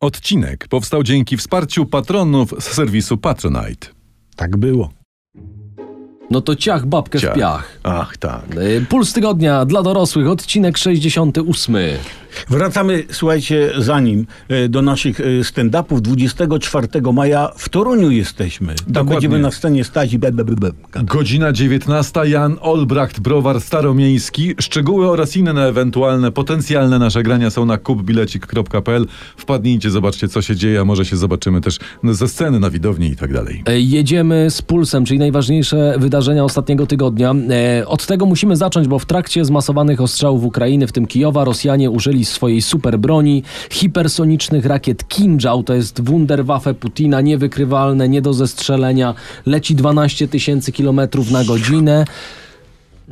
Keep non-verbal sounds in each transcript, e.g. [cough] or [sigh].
Odcinek powstał dzięki wsparciu patronów z serwisu Patronite. Tak było. No to ciach babkę Ciach. w piach. Ach, tak. Y, Puls tygodnia dla dorosłych, odcinek 68. Wracamy, słuchajcie, zanim e, do naszych e, stand-upów 24 maja w Toruniu jesteśmy. Tam Dokładnie. będziemy na scenie stać i be, be, be, be. Godzina 19. Jan Olbracht, browar staromiejski. Szczegóły oraz inne ewentualne potencjalne nasze grania są na kupbilecik.pl. Wpadnijcie, zobaczcie co się dzieje, a może się zobaczymy też ze sceny na widowni i tak dalej. E, Jedziemy z Pulsem, czyli najważniejsze wydarzenia ostatniego tygodnia. E, Od tego musimy zacząć, bo w trakcie zmasowanych ostrzałów Ukrainy, w tym Kijowa, Rosjanie użyli swojej super broni, hipersonicznych rakiet Kinjal, to jest Wunderwaffe Putina, niewykrywalne, nie do zestrzelenia, leci 12 tysięcy kilometrów na godzinę.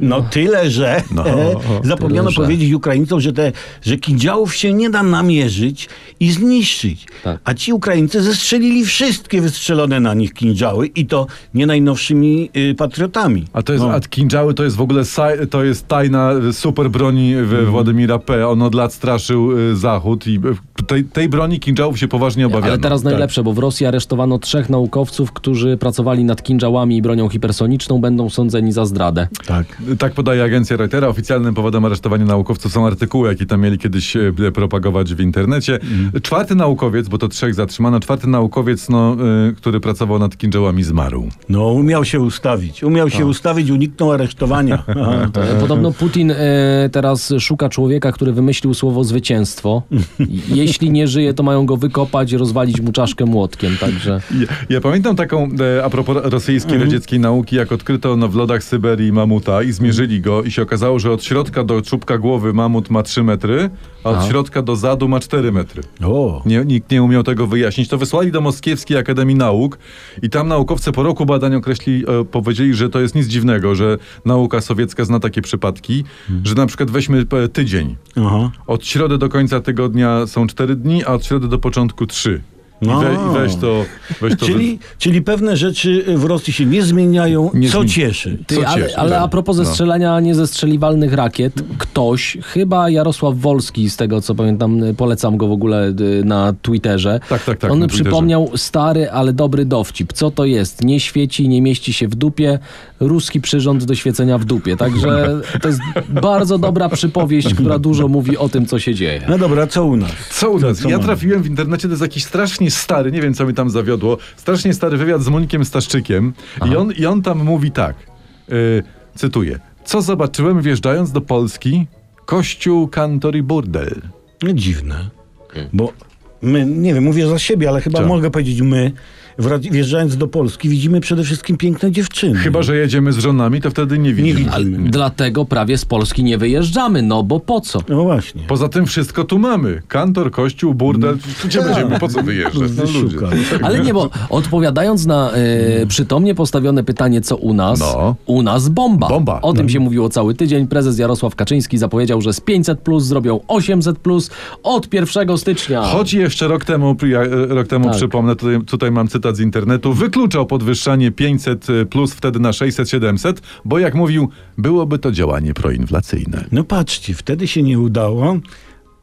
No tyle, że No, [laughs] zapomniano tyle, że. powiedzieć Ukraińcom, że, te, że kindziałów się nie da namierzyć i zniszczyć. Tak. A ci Ukraińcy zestrzelili wszystkie wystrzelone na nich kindziały i to nie najnowszymi y, patriotami. A to jest, No. a kinżały to jest w ogóle saj, to jest tajna y, super broni w Mhm. Władimira P. On od lat straszył y, Zachód i y, tej, tej broni kinżałów się poważnie obawiano. Ale teraz Tak. najlepsze, bo w Rosji aresztowano trzech naukowców, którzy pracowali nad kinżałami i bronią hipersoniczną, będą sądzeni za zdradę. Tak. Tak podaje agencja Reutera. Oficjalnym powodem aresztowania naukowców są artykuły, jakie tam mieli kiedyś e, propagować w internecie. Czwarty naukowiec, bo to trzech zatrzymano, czwarty naukowiec, no, y, który pracował nad kinżałami, zmarł. No, umiał się ustawić. Umiał się ustawić, uniknął aresztowania. [laughs] E, Podobno Putin e, teraz szuka człowieka, który wymyślił słowo zwycięstwo. [laughs] Jeśli nie żyje, to mają go wykopać, rozwalić mu czaszkę młotkiem. Także Ja, ja pamiętam taką, e, a propos rosyjskiej, radzieckiej nauki, jak odkryto no, w lodach Syberii mamuta i zmierzyli go i się okazało, że od środka do czubka głowy mamut ma 3 metry, a od Aha. środka do zadu ma 4 metry. O. Nie, nikt nie umiał tego wyjaśnić. To wysłali do Moskiewskiej Akademii Nauk i tam naukowcy po roku badań określi, e, powiedzieli, że to jest nic dziwnego, że nauka sowiecka zna takie przypadki, że na przykład weźmy e, tydzień. Aha. Od środy do końca tygodnia są 4 dni, a od środy do początku 3. I, No. we, i weź to. Weź to Czyli, czyli pewne rzeczy w Rosji się nie zmieniają, Nie co zmieni- cieszy. Ty, Co ale, cieszy, ale tak. a propos No. zestrzelania niezestrzeliwalnych rakiet, ktoś, chyba Jarosław Wolski, z tego co pamiętam, y, polecam go w ogóle y, na Twitterze. Tak, tak, tak, On przypomniał stary, ale dobry dowcip. Co to jest? Nie świeci, nie mieści się w dupie. Ruski przyrząd do świecenia w dupie. Także to jest bardzo dobra przypowieść, która dużo mówi o tym, co się dzieje. No dobra, co u nas? Co u nas? co ja mamy? trafiłem w internecie, to jest jakiś strasznie stary, nie wiem co mi tam zawiodło, strasznie stary wywiad z Monikiem Staszczykiem i on, i on tam mówi tak, y, cytuję, co zobaczyłem wjeżdżając do Polski? Kościół, kantor i burdel. No, dziwne. Bo my, nie wiem, mówię za siebie, ale chyba Co? mogę powiedzieć my, wjeżdżając do Polski, widzimy przede wszystkim piękne dziewczyny. Chyba, że jedziemy z żonami, to wtedy nie widzimy. widzimy. Ale dlatego prawie z Polski nie wyjeżdżamy, no bo po co? No właśnie. Poza tym wszystko tu mamy. Kantor, kościół, burdel. Gdzie będziemy? Po co wyjeżdżać? No. Ale nie, bo odpowiadając na e, przytomnie postawione pytanie, co u nas, No. u nas bomba. Bomba. O tym się mówiło cały tydzień. Prezes Jarosław Kaczyński zapowiedział, że z 500 plus zrobią 800 plus od 1 stycznia. Choć jeszcze rok temu, ja, e, rok temu Tak. przypomnę, tutaj, tutaj mam cytat z internetu, wykluczał podwyższanie 500 plus wtedy na 600-700, bo jak mówił, byłoby to działanie proinflacyjne. No patrzcie, wtedy się nie udało,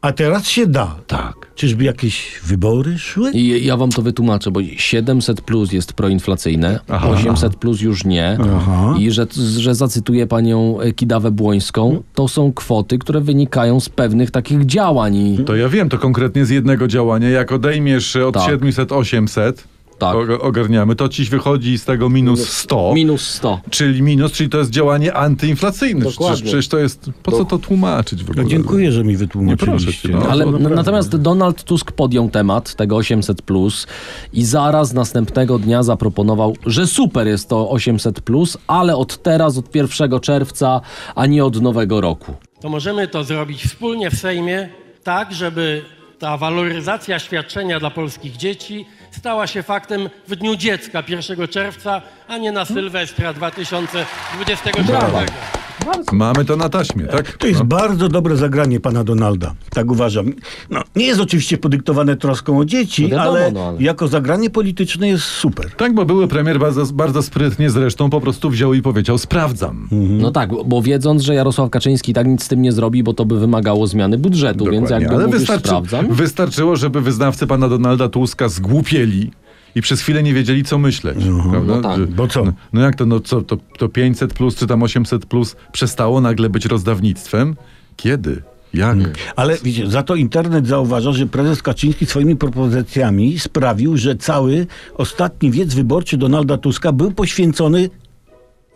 a teraz się da. Tak. Czyżby jakieś wybory szły? I ja wam to wytłumaczę, bo 700 plus jest proinflacyjne, Aha. 800 plus już nie. Aha. I że, że zacytuję panią e, Kidawę Błońską, to są kwoty, które wynikają z pewnych takich działań. I To ja wiem, to konkretnie z jednego działania. Jak odejmiesz od Tak. 700-800, Tak. ogarniamy, to ci wychodzi z tego minus 100. minus 100. Czyli minus, czyli to jest działanie antyinflacyjne. Dokładnie. Przecież, to jest. Po co to tłumaczyć w ogóle? No, dziękuję, że mi Nie wytłumaczyliście. proszę cię, no. Ale natomiast Donald Tusk podjął temat tego 800 plus i zaraz następnego dnia zaproponował, że super jest to 800 plus, ale od teraz, od 1 czerwca, a nie od nowego roku. to możemy to zrobić wspólnie w Sejmie, tak żeby ta waloryzacja świadczenia dla polskich dzieci stała się faktem w dniu dziecka 1 czerwca, a nie na Sylwestra 2024. Mamy to na taśmie, tak? To jest No. bardzo dobre zagranie pana Donalda. Tak uważam. No, nie jest oczywiście podyktowane troską o dzieci, No wiadomo, ale, no ale- jako zagranie polityczne jest super. Tak, bo były premier bardzo, bardzo sprytnie zresztą po prostu wziął i powiedział sprawdzam. No tak, bo wiedząc, że Jarosław Kaczyński tak nic z tym nie zrobi, bo to by wymagało zmiany budżetu, więc Dokładnie. jakby Ale mówisz, wystarczy, sprawdzam. wystarczyło, żeby wyznawcy pana Donalda Tuska zgłupieli i przez chwilę nie wiedzieli, co myśleć. prawda? no tak. Że- Bo co? No, no jak to, no co, to, to 500 plus czy tam 800 plus przestało nagle być rozdawnictwem? Kiedy? Jak? Hmm. Ale wiecie, za to internet zauważa, że prezes Kaczyński swoimi propozycjami sprawił, że cały ostatni wiec wyborczy Donalda Tuska był poświęcony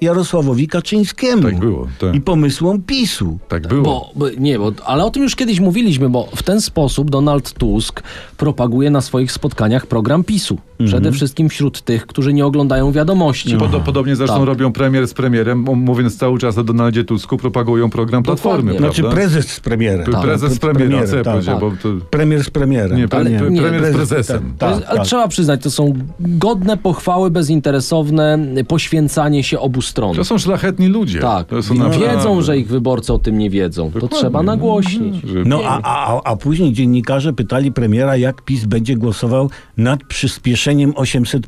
Jarosławowi Kaczyńskiemu. Tak było, tak. I pomysłom PiSu. Tak było. Bo, bo, nie, bo, ale o tym już kiedyś mówiliśmy, bo w ten sposób Donald Tusk propaguje na swoich spotkaniach program PiSu. Przede wszystkim wśród tych, którzy nie oglądają wiadomości. Podo- podobnie zresztą Tak. robią premier z premierem, mówiąc cały czas o Donaldzie Tusku, propagują program Platformy, Dokładnie. Znaczy prezes z premierem. Pre- prezes z premierem, ja tak, tak. bo to... Premier z premierem. Nie, tak, pre- pre- nie, premier z prezes, prezesem. To jest, Tak, ale tak. trzeba przyznać, to są godne pochwały, bezinteresowne poświęcanie się obu stron. To są szlachetni ludzie. Tak, To I wiedzą, że ich wyborcy o tym nie wiedzą. To Dokładnie. trzeba nagłośnić. Że- No a, a, a później dziennikarze pytali premiera, jak PiS będzie głosował nad przyspieszeniem 800,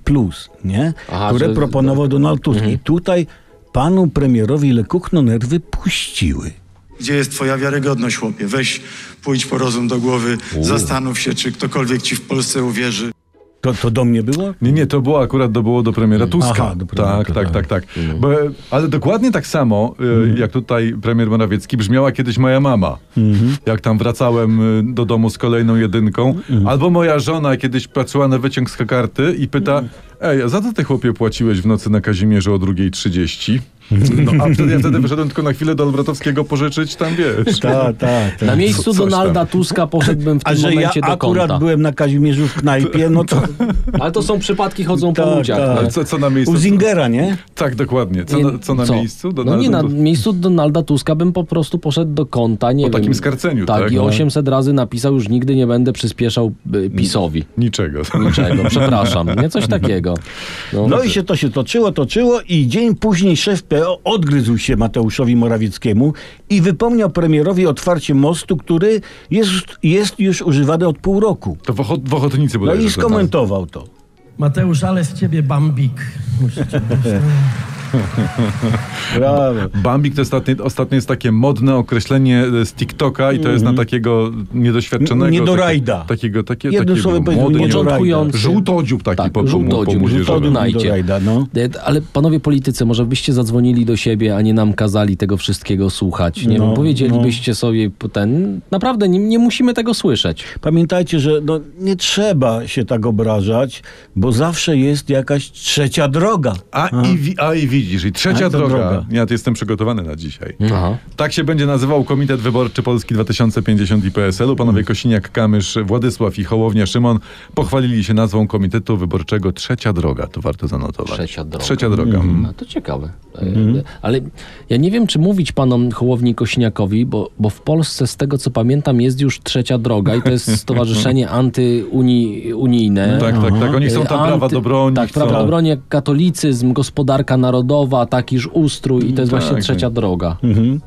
nie? Aha, które że- proponował Donald Tusk. Mhm. I tutaj panu premierowi Lekuchno nerwy puściły. Gdzie jest twoja wiarygodność, chłopie? Weź, pójdź po rozum do głowy, zastanów się, czy ktokolwiek ci w Polsce uwierzy. To, to do mnie było? Nie, nie, to było akurat to było do premiera Tuska. Aha, do premiera, tak, tak, tak. tak, tak. Bo, ale dokładnie tak samo, y, Mhm. jak tutaj premier Morawiecki, brzmiała kiedyś moja mama. Mhm. Jak tam wracałem y, do domu z kolejną jedynką. Albo moja żona kiedyś patrzyła na wyciąg z karty i pyta, ej, a za co ty chłopie płaciłeś w nocy na Kazimierzu o 2.30? No, a wtedy ja wtedy wyszedłem tylko na chwilę do Olbratowskiego pożyczyć tam, wiesz. Tak, tak. Na miejscu. Donalda Tuska poszedłbym w A tym że ja momencie do akurat konta. byłem na Kazimierzu w knajpie, no to Ale to są przypadki, chodzą po Tak, ludziach. tak. nie? Ale co, co na miejscu? u Zingera, nie? Tak, dokładnie. Co, Nie, na, co na miejscu? No Donalda nie, na miejscu Donalda Tuska bym po prostu poszedł do konta, nie Po wiem. takim skarceniu, Tak, tak? i No. 800 razy napisał, już nigdy nie będę przyspieszał PiSowi. Niczego. Niczego, przepraszam. Nie coś takiego. [laughs] No, No i się to się toczyło, toczyło i dzień później szef PO odgryzł się Mateuszowi Morawieckiemu i wypomniał premierowi otwarcie mostu, który jest, jest już używany od pół roku. To w, ochot, w ochotnicy No i tam. skomentował to. Mateusz, ale z ciebie bambik. Muszę cię [laughs] [laughs] Brawo. Bambik to ostatnio jest takie modne określenie e, z TikToka i to jest na takiego niedoświadczonego. Nie do taki- rajda. Takiego, takie, Jednym takiego słowem powiedział, młody, nie do rajda. Początkujący. Żółtodziób taki Tak, po, po, po, po żółtodziób, żółtodziób. No. E, Ale panowie politycy, może byście zadzwonili do siebie, a nie nam kazali tego wszystkiego słuchać. Nie No, wiem, powiedzielibyście sobie ten. Naprawdę nie, nie musimy tego słyszeć. Pamiętajcie, że no, nie trzeba się tak obrażać, bo zawsze jest jakaś trzecia droga. A i, a i widzisz, i trzecia droga. droga. Ja jestem przygotowany na dzisiaj. Aha. Tak się będzie nazywał Komitet Wyborczy Polski 2050 i PSL-u. Panowie Kosiniak-Kamysz, Władysław i Hołownia Szymon pochwalili się nazwą Komitetu Wyborczego Trzecia Droga. To warto zanotować. Trzecia droga. Trzecia droga. mm. No to ciekawe. E, Ale ja nie wiem, czy mówić panom Hołowni Kośniakowi, bo, bo w Polsce, z tego co pamiętam, jest już trzecia droga i to jest stowarzyszenie [laughs] antyunijne. Tak, tak, tak. Oni chcą tam Anty- prawa do broni. Tak, chcą... prawa do broni, jak katolicyzm, gospodarka narodowa, takiż ustrój i to jest Tak, właśnie trzecia tak. droga.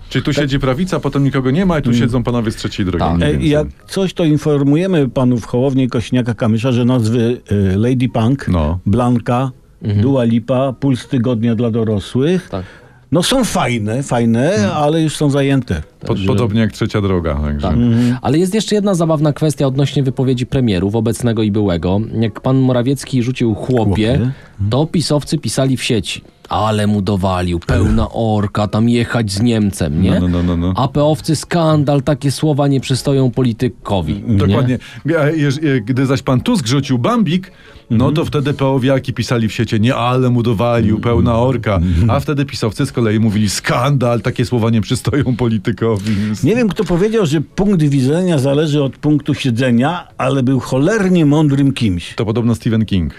Czyli tu siedzi prawica, potem nikogo nie ma i tu siedzą panowie z trzeciej drogi. Tak. E. Jak coś, to informujemy panów Hołownię i Kośniaka Kamysza, że nazwy e, Lady Punk, No. Blanka, Dua Lipa, Puls Tygodnia dla dorosłych, Tak. no są fajne, fajne, ale już są zajęte. Pod, podobnie jak trzecia droga. Także. Tak. Ale jest jeszcze jedna zabawna kwestia odnośnie wypowiedzi premierów, obecnego i byłego. Jak pan Morawiecki rzucił chłopie, Chłopie. to pisowcy pisali w sieci. Ale mu dowalił, pełna orka, tam jechać z Niemcem, nie? No, no, no, no. A peowcy skandal, takie słowa nie przystoją politykowi. Dokładnie. A jeż- e, Gdy zaś pan Tusk rzucił Bambik, no to wtedy peowiaki pisali w sieci, nie ale mu dowalił, pełna orka. A wtedy pisowcy z kolei mówili skandal, takie słowa nie przystoją politykowi. Nie wiem, kto powiedział, że punkt widzenia zależy od punktu siedzenia, ale był cholernie mądrym kimś. To podobno Stephen King.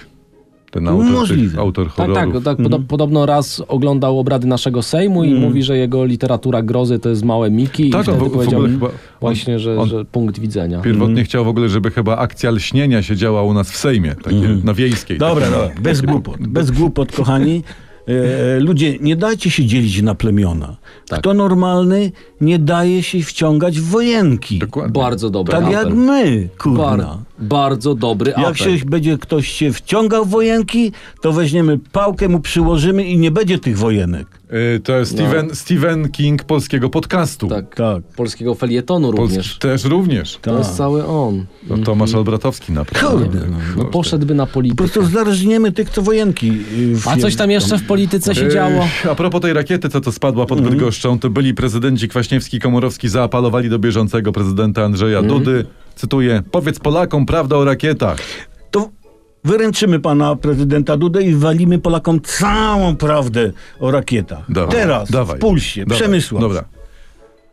Ten autor, Możliwe. tych, autor Tak, horrorów. tak, tak podo- podobno raz oglądał obrady naszego Sejmu i mówi, że jego literatura grozy to jest małe Miki Tak, i on wtedy w- w powiedział ogóle chyba- właśnie, że, on- że punkt widzenia. Pierwotnie chciał w ogóle, żeby chyba akcja lśnienia się działa u nas w Sejmie, takie na wiejskiej. Dobra, takie- dobra, bez [laughs] głupot, bez głupot, kochani. E, ludzie, nie dajcie się dzielić na plemiona. Tak. Kto normalny, nie daje się wciągać w wojenki. Dokładnie. Bardzo dobry Tak apel. jak my, kurna. Bar, bardzo dobry apel. Jak się będzie ktoś się wciągał w wojenki, to weźmiemy pałkę, mu przyłożymy i nie będzie tych wojenek. Y, To jest Stephen, Stephen King polskiego podcastu. tak, Tak. polskiego felietonu Polski również. też również. To jest cały on. No, Tomasz Albratowski naprawdę. Kurde. No, poszedłby na Po politykę. prostu zarżniemy tych, co wojenki. y, w- A coś tam jeszcze w polityce się Yy, działo? A propos tej rakiety, co to spadła Mhm. pod Bydgoszczą, to byli prezydenci Kwaśniewski i Komorowski zaapelowali do bieżącego prezydenta Andrzeja Mhm. Dudy. Cytuję, powiedz Polakom prawdę o rakietach. To wyręczymy pana prezydenta Dudę i walimy Polakom całą prawdę o rakietach. Dawaj, Teraz, dawaj, w pulsie, dawaj, Przemysław. Dobra.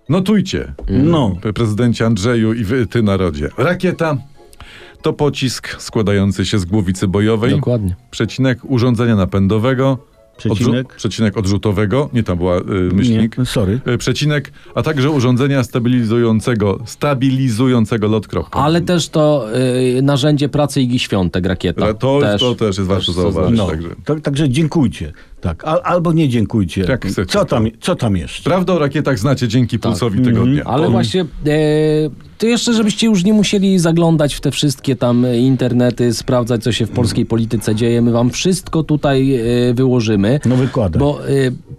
Notujcie, No. prezydencie Andrzeju i wy, ty narodzie. Rakieta to pocisk składający się z głowicy bojowej, Dokładnie. przecinek urządzenia napędowego, Przecinek? odrzu- przecinek odrzutowego, nie tam była y, myślnik, Nie, sorry. y, przecinek, a także urządzenia stabilizującego, stabilizującego lot kropka. Ale też to y, narzędzie pracy Igi Świątek, rakieta. Ale to, to też jest warto zauważyć. No, Także. tak, także dziękujcie. Tak, al, albo nie dziękujcie. Jak chcecie. Co tam, co tam jeszcze? Prawda o rakietach znacie dzięki Pulsowi Tygodnia. Tak. Ale To- właśnie, e, to jeszcze, żebyście już nie musieli zaglądać w te wszystkie tam e, internety, sprawdzać, co się w polskiej polityce dzieje. My wam wszystko tutaj e, wyłożymy. No wykładaj. Bo e,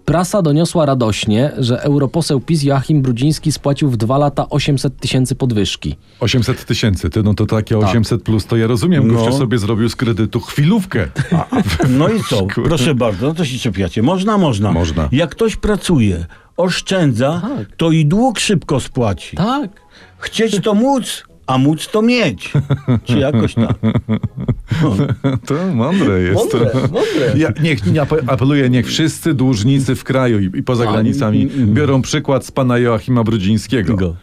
prasa doniosła radośnie, że europoseł PiS Joachim Brudziński spłacił w dwa lata 800 tysięcy podwyżki. 800 tysięcy, ty no to takie Tak. 800 plus, to ja rozumiem, No. gościu sobie zrobił z kredytu chwilówkę. No i co? [laughs] Proszę bardzo, no to się czepiacie. Można, można. Można. Jak ktoś pracuje, oszczędza, to i dług szybko spłaci. Tak. Chcieć to móc, a móc to mieć. [laughs] Czy jakoś tak. To mądre jest. Mądre, mądre. Ja, niech, nie ape- apeluję, niech wszyscy dłużnicy w kraju i, i poza granicami biorą przykład z pana Joachima Brudzińskiego. Go.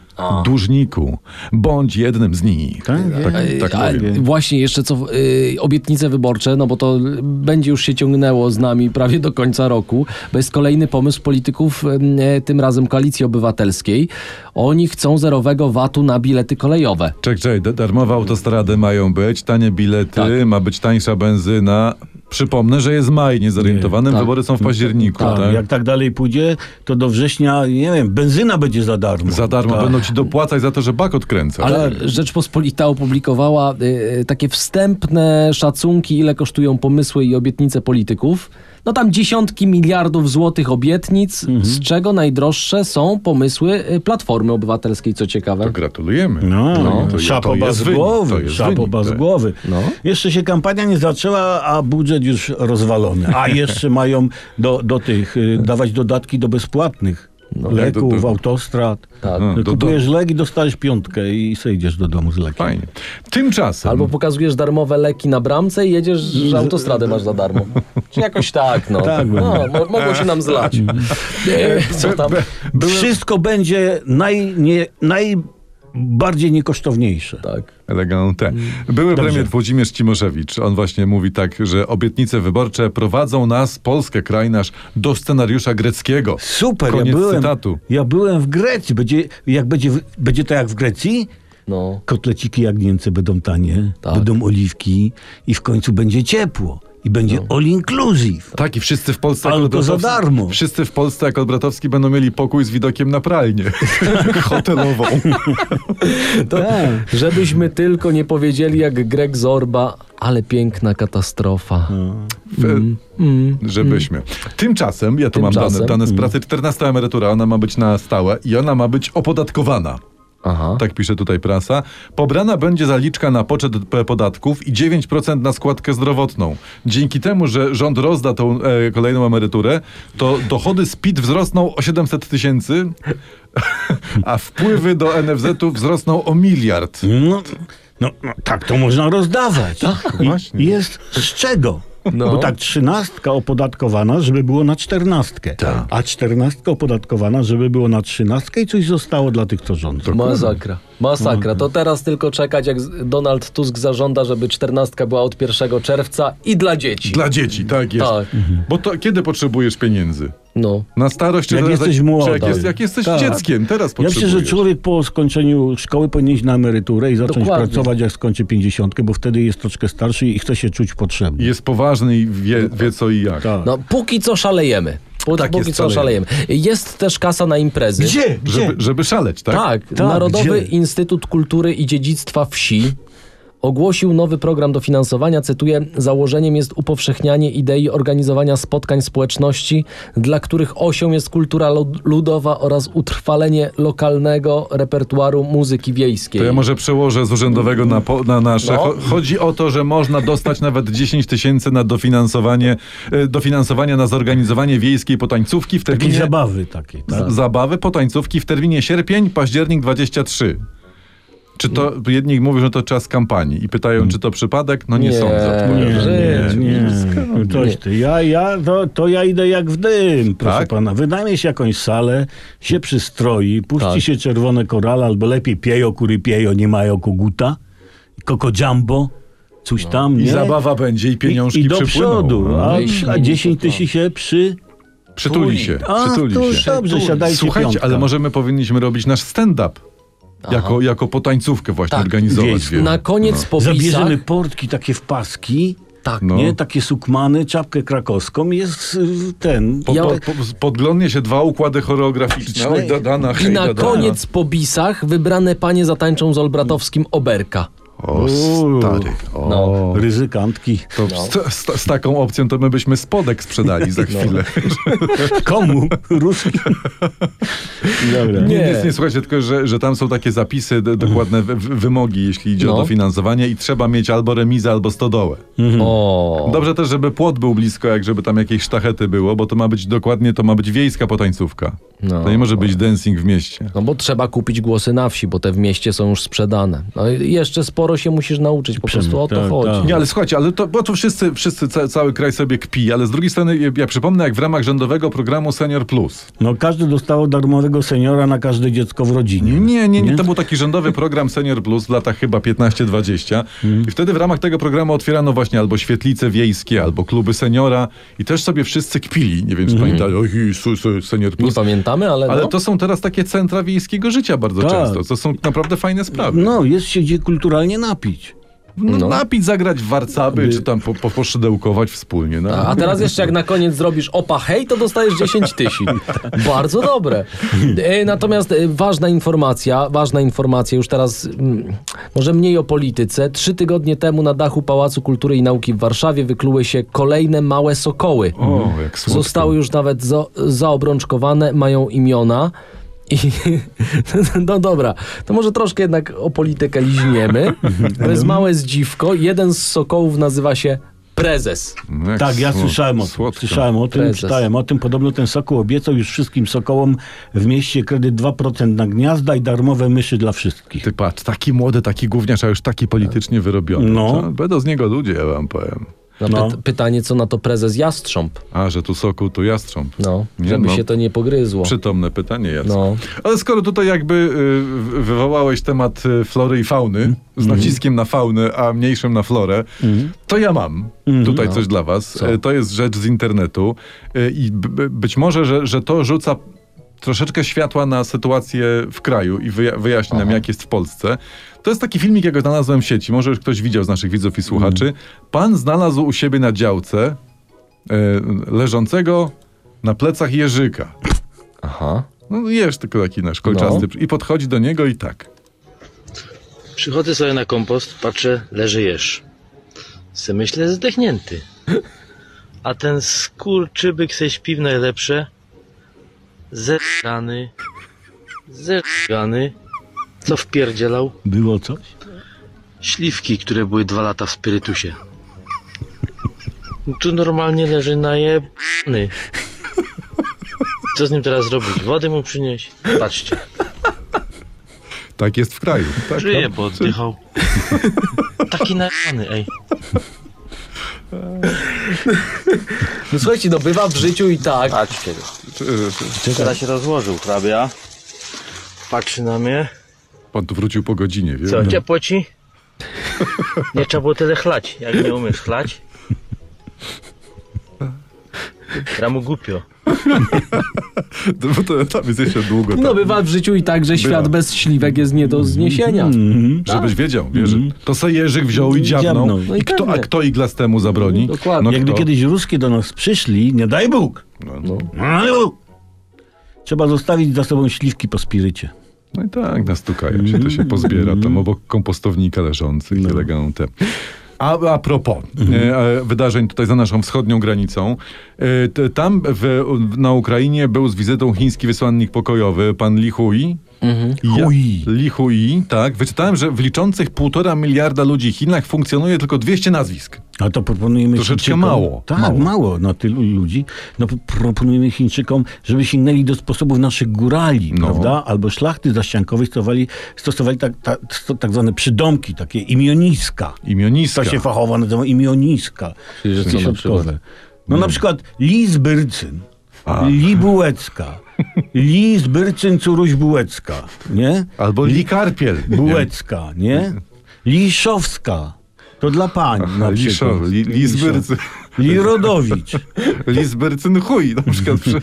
Dłużniku, bądź jednym z nich. Tak? tak, tak A, właśnie jeszcze co y, obietnice wyborcze, no bo to będzie już się ciągnęło z nami prawie do końca roku, bo jest kolejny pomysł polityków, y, tym razem Koalicji Obywatelskiej. Oni chcą zerowego VAT-u na bilety kolejowe. Czek, czek, da- darmowe autostrady mają być, tanie bilety, Tak. ma być tańsza benzyna. Przypomnę, że jest maj, niezorientowanym, Tak. wybory są w październiku. Tak, Tak, Jak tak dalej pójdzie, to do września, nie wiem, benzyna będzie za darmo. Za darmo Tak. będą ci dopłacać za to, że bak odkręca. Ale Rzeczpospolita opublikowała y, takie wstępne szacunki, ile kosztują pomysły i obietnice polityków. No tam dziesiątki miliardów złotych obietnic, z czego najdroższe są pomysły y, Platformy Obywatelskiej, co ciekawe. To gratulujemy. No, No, to- to szapoba jest z to głowy, wynik, z tak. głowy. No. Jeszcze się kampania nie zaczęła, a budżet już rozwalony. A jeszcze [laughs] mają do, do tych, y, dawać dodatki do bezpłatnych leków, do- do- autostrad. Tak. No, do- do- Kupujesz lek i dostajesz piątkę i sejdziesz do domu z lekiem. Fajnie. Tymczasem... Albo pokazujesz darmowe leki na bramce i jedziesz, że autostradę masz za darmo. [laughs] Czy jakoś tak, no. Tak, no mo- mogło się nam zlać. [laughs] E, Co tam? Wszystko będzie naj, nie, najbardziej niekosztowniejsze. Tak. Elegante. Były premier Włodzimierz Cimoszewicz. On właśnie mówi tak, że obietnice wyborcze prowadzą nas, Polskę, kraj nasz, do scenariusza greckiego. Super, Koniec ja byłem, cytatu. ja byłem w Grecji. Będzie, jak będzie, będzie to jak w Grecji, No. kotleciki jagnięce będą tanie, Tak. będą oliwki i w końcu będzie ciepło. I będzie all inclusive. Tak, i wszyscy w Polsce... jak Albo za darmo. Wszyscy w Polsce, jak Olbratowski, będą mieli pokój z widokiem na pralnię. [laughs] Hotelową. Tak. Żebyśmy tylko nie powiedzieli jak Greg Zorba, ale piękna katastrofa. W- Żebyśmy. Tymczasem, ja tu mam Tymczasem. dane, dane z pracy, 14 emerytura, ona ma być na stałe i ona ma być opodatkowana. Aha. Tak pisze tutaj prasa. Pobrana będzie zaliczka na poczet podatków i 9% na składkę zdrowotną. Dzięki temu, że rząd rozda tą e, kolejną emeryturę, to dochody z PIT wzrosną o 700 tysięcy, a wpływy do NFZ-u wzrosną o miliard. No, no, no tak to można rozdawać. Tak, I właśnie. jest z czego? No. Bo tak trzynastka opodatkowana, żeby było na czternastkę. Tak. A czternastka opodatkowana, żeby było na trzynastkę i coś zostało dla tych, co rządzą. Masakra. Masakra. To teraz tylko czekać, jak Donald Tusk zażąda, żeby czternastka była od 1 czerwca i dla dzieci. Dla dzieci, tak jest. Tak. Bo to kiedy potrzebujesz pieniędzy? No. Na starość, Jak jesteś młoda. Jak, jest, jak jesteś Tak. dzieckiem, teraz Ja myślę, że potrzebujesz. człowiek po skończeniu szkoły powinien iść na emeryturę i zacząć Dokładnie. pracować jak skończy pięćdziesiątkę, bo wtedy jest troszkę starszy i chce się czuć potrzebny. Jest poważny i wie, wie co i jak. Tak. no, póki co szalejemy. Tak póki jest, co szalejemy. szalejemy. Jest też kasa na imprezy. Gdzie? Gdzie? Żeby, żeby szaleć, tak? Tak, Tak, Narodowy gdzie? Instytut Kultury i Dziedzictwa Wsi ogłosił nowy program dofinansowania. Cytuję: Założeniem jest upowszechnianie idei organizowania spotkań społeczności, dla których osią jest kultura lud- ludowa oraz utrwalenie lokalnego repertuaru muzyki wiejskiej. To ja może przełożę z urzędowego na, po, na nasze. No. Cho- Chodzi o to, że można dostać nawet 10 tysięcy na dofinansowanie, e, dofinansowania na zorganizowanie wiejskiej potańcówki w Takiej terminie zabawy takiej, tak? zabawy potańcówki w terminie sierpień, październik 23. Czy to jedni mówią, że to czas kampanii i pytają, czy to przypadek? No nie, Nie. sądzę. Nie, nie, nie. Coś ty. Ja, ja, to, to ja idę jak w dym, proszę Tak? pana. Wynajmie się jakąś salę, się przystroi, puści Tak. się czerwone korale, albo lepiej piejo, kury piejo, nie mają koguta, koko jumbo, coś tam, No. I nie? zabawa będzie, i pieniążki I, i do przypłyną. przodu, No. a, a 10 to tak. tysięcy się przy... Przytuli się, A, przytuli to się. dobrze, siadajcie Słuchajcie, piątka. ale może my powinniśmy robić nasz stand-up. Jako, jako potańcówkę właśnie Tak, organizować. wiejską. Na koniec po Zabierzemy portki takie w paski, tak, No. nie? Takie sukmany, czapkę krakowską jest y, ten... Po, Ja- po, po, podglądnie się dwa układy choreograficzne. Oj, Dadana, i hej, na Dadana. koniec po bisach wybrane panie zatańczą z Olbratowskim oberka. O, stary. O. No. Ryzykantki. To z, z, z taką opcją to my byśmy spodek sprzedali za [laughs] chwilę. [laughs] Komu? Ruskim? Dobra. Nie, Nie. nie, nie słuchajcie, tylko że, że tam są takie zapisy, dokładne wymogi, jeśli idzie No. o dofinansowanie i trzeba mieć albo remizę, albo stodołę. O. Dobrze też, żeby płot był blisko, jak żeby tam jakieś sztachety było, bo to ma być dokładnie, to ma być wiejska potańcówka. No. To nie może być dancing w mieście. No bo trzeba kupić głosy na wsi, bo te w mieście są już sprzedane. No i jeszcze sporo się musisz nauczyć, po prostu o to tak, chodzi. tak. Nie, ale słuchajcie, ale to, bo to wszyscy, wszyscy ca, cały kraj sobie kpi, ale z drugiej strony ja, ja przypomnę, jak w ramach rządowego programu Senior Plus. No każdy dostał darmowego seniora na każde dziecko w rodzinie. Nie, nie, nie, to był taki rządowy program Senior Plus w latach chyba 15-20 i wtedy w ramach tego programu otwierano właśnie albo świetlice wiejskie, albo kluby seniora i też sobie wszyscy kpili. Nie wiem, czy su, su, Senior Nie Plus. pamiętamy, ale, Ale no. to są teraz takie centra wiejskiego życia bardzo Tak. często. To są naprawdę fajne sprawy. No, jest się gdzie kulturalnie napić. No, no. Napić, zagrać w warcaby, czy tam po, po, poszydełkować wspólnie. No. A teraz jeszcze jak na koniec zrobisz opa hej, to dostajesz 10 tysięcy. [laughs] Bardzo dobre. E, Natomiast e, ważna informacja, ważna informacja, już teraz mm, może mniej o polityce. Trzy tygodnie temu na dachu Pałacu Kultury i Nauki w Warszawie wykluły się kolejne małe sokoły. O, jak słodko. Zostały już nawet za, zaobrączkowane, mają imiona. I, [laughs] no dobra, to może troszkę jednak o politykę liźniemy. To jest małe zdziwko. Jeden z sokołów nazywa się Prezes. Jak Tak, ja słod- słyszałem o tym. słodko. Słyszałem o tym, Prezes. czytałem o tym. Podobno ten sokół obiecał już wszystkim sokołom w mieście kredyt 2% na gniazda i darmowe myszy dla wszystkich. Ty patrz, taki młody, taki gówniarz, a już taki politycznie wyrobiony. No. Będą z niego ludzie, ja wam powiem. No, No. py- pytanie, co na to prezes Jastrząb? A, że tu soku, tu jastrząb. No, Nie, żeby no. się to nie pogryzło. Przytomne pytanie, Jacek. No. Ale skoro tutaj jakby y, wywołałeś temat y, flory i fauny, z naciskiem na faunę, a mniejszym na florę, to ja mam tutaj coś dla was. Co? Y, To jest rzecz z internetu y, i być może, że, że to rzuca troszeczkę światła na sytuację w kraju i wyja- wyjaśni nam, jak jest w Polsce. To jest taki filmik, jak go znalazłem w sieci. Może już ktoś widział z naszych widzów i słuchaczy. Pan znalazł u siebie na działce y, leżącego na plecach jeżyka. Aha. No jesz tylko taki nasz kolczasty. I podchodzi do niego i tak. Przychodzę sobie na kompost, patrzę, leży jeż. Se myślę, zdechnięty. A ten skurczybyk se śpi w najlepsze. Zerany. Zerany. Co wpierdzielał? Było coś? Śliwki, które były dwa lata w spirytusie. Tu normalnie leży najebany. Co z nim teraz robić? Wody mu przynieść? Patrzcie, Tak jest w kraju. Tak, żyje, no. bo oddychał. Taki najebany, ej. No słuchajcie, no bywa w życiu i tak. Patrzcie. Teraz się rozłożył hrabia. Patrzy na mnie. Pan tu wrócił po godzinie, wie? Co, No. ciepło ci? Nie trzeba było tyle chlać. Jak nie umiesz chlać. Ja mu głupio. [laughs] To, bo to tam jest jeszcze długo. No tam. bywa w życiu i tak, że świat bez śliwek jest nie do zniesienia. Mhm. Żebyś wiedział, wiesz, to se Jerzyk wziął i dziabnął. Dziabnął. No i I kto, a pewnie. kto iglastemu zabroni? Dokładnie. No Jakby kto? kiedyś ruskie do nas przyszli, nie daj Bóg. No, no. Nie daj Bóg. Trzeba zostawić za sobą śliwki po spirycie. No i tak, nastukają się, to się pozbiera tam obok kompostownika leżących No. elegante. A, a propos Mhm. wydarzeń tutaj za naszą wschodnią granicą, e, tam w, na Ukrainie był z wizytą chiński wysłannik pokojowy, pan Li Hui. Ja- Hui. Li Hui, tak. Wyczytałem, że w liczących półtora miliarda ludzi Chinach funkcjonuje tylko 200 nazwisk. A to proponujemy Troszeczkę Chińczykom, mało, Tak, mało. mało. na tylu ludzi. No proponujemy Chińczykom, żeby sięgnęli do sposobów naszych górali, No. prawda? Albo szlachty zaściankowej stosowali, stosowali tak, tak, tak zwane przydomki, takie imioniska. Imioniska. To się fachowo nazywa imioniska. Czyli, że co środkowe. No na przykład Lis Byrcyn, A. Li Byrcyn Curuś Bułecka, nie? Albo Li Karpiel. Bułecka, nie? Liszowska. To dla pań na przykład. li, Lisbyrcy. Lirodowicz. [laughs] Lisbyrcyn chuj na przykład. Przy...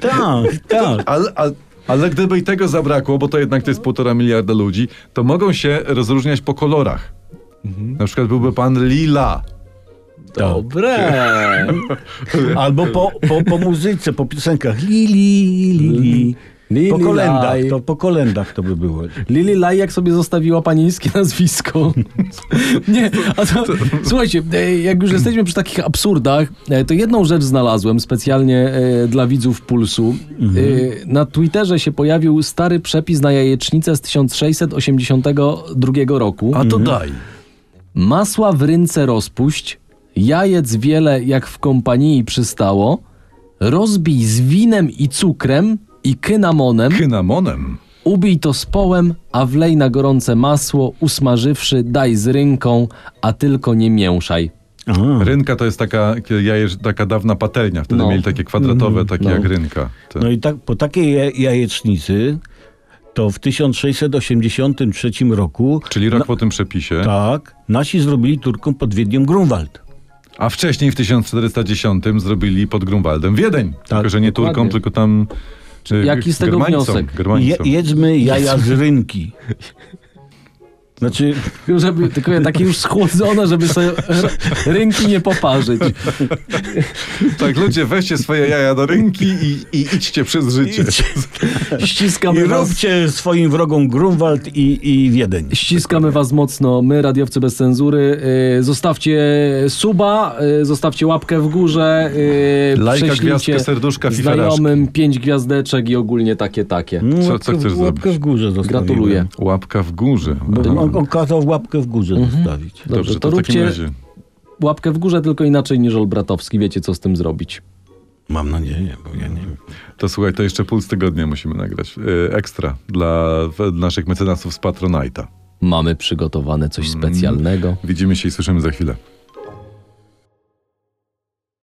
Tak, tak. [laughs] Ale, ale, ale gdyby i tego zabrakło, bo to jednak to jest półtora miliarda ludzi, to mogą się rozróżniać po kolorach. Na przykład byłby pan Lila. Dobre. [laughs] Albo po, po, po muzyce, po piosenkach. Lili, Lili. Lili Po kolendach, Laj. to, po kolendach to by było. Lili Laj, jak sobie zostawiła panieńskie nazwisko. [laughs] Nie, a to, słuchajcie, e, jak już jesteśmy przy takich absurdach, e, to jedną rzecz znalazłem specjalnie e, dla widzów Pulsu. E, Na Twitterze się pojawił stary przepis na jajecznicę z 1682 roku. A to daj. Masła w rynce rozpuść, jajec wiele jak w kompanii przystało, rozbij z winem i cukrem i kynamonem, Kynamonem. ubij to z połem, a wlej na gorące masło, usmażywszy, daj z rynką, a tylko nie mięszaj. Aha. Rynka to jest taka, jajesz, taka dawna patelnia. Wtedy No. mieli takie kwadratowe, takie No. jak rynka. Te- No i tak, po takiej ja- jajecznicy to w 1683 roku Czyli rok po tym przepisie. tak, nasi zrobili Turkom pod Wiedniem Grunwald. A wcześniej w 1410 zrobili pod Grunwaldem Wiedeń. tylko, że nie dokładnie. Turkom, tylko tam... czy jaki z tego Germańcom, wniosek? Je, Germańcom. jedzmy jaja z rynki. [laughs] Znaczy, Żeby, tylko takie już schłodzone, żeby sobie rynki nie poparzyć. Tak, ludzie, weźcie swoje jaja do rynki i, i idźcie przez życie. i Ściskamy was, róbcie swoim wrogom Grunwald i, i Wiedeń. ściskamy was mocno, my, radiowcy bez cenzury. Yy, zostawcie suba, yy, zostawcie łapkę w górze. Yy, Lajka, gwiazdkę, serduszka, fiferaszki. Znajomym, pięć gwiazdeczek i ogólnie takie, takie. No, Co- łapkę, co chcesz łapkę zrobić? w górze zostawiłem. Gratuluję. Łapka w górze. Bo. On, on kazał łapkę w górze zostawić. Dobrze, Dobrze, to, to w takim róbcie razie. łapkę w górze, tylko inaczej niż Olbratowski. Wiecie, co z tym zrobić. Mam nadzieję, bo ja nie wiem. To słuchaj, to jeszcze puls tygodnia musimy nagrać. Yy, Ekstra dla naszych mecenasów z Patronite'a. Mamy przygotowane coś Mm. specjalnego. Widzimy się i słyszymy za chwilę.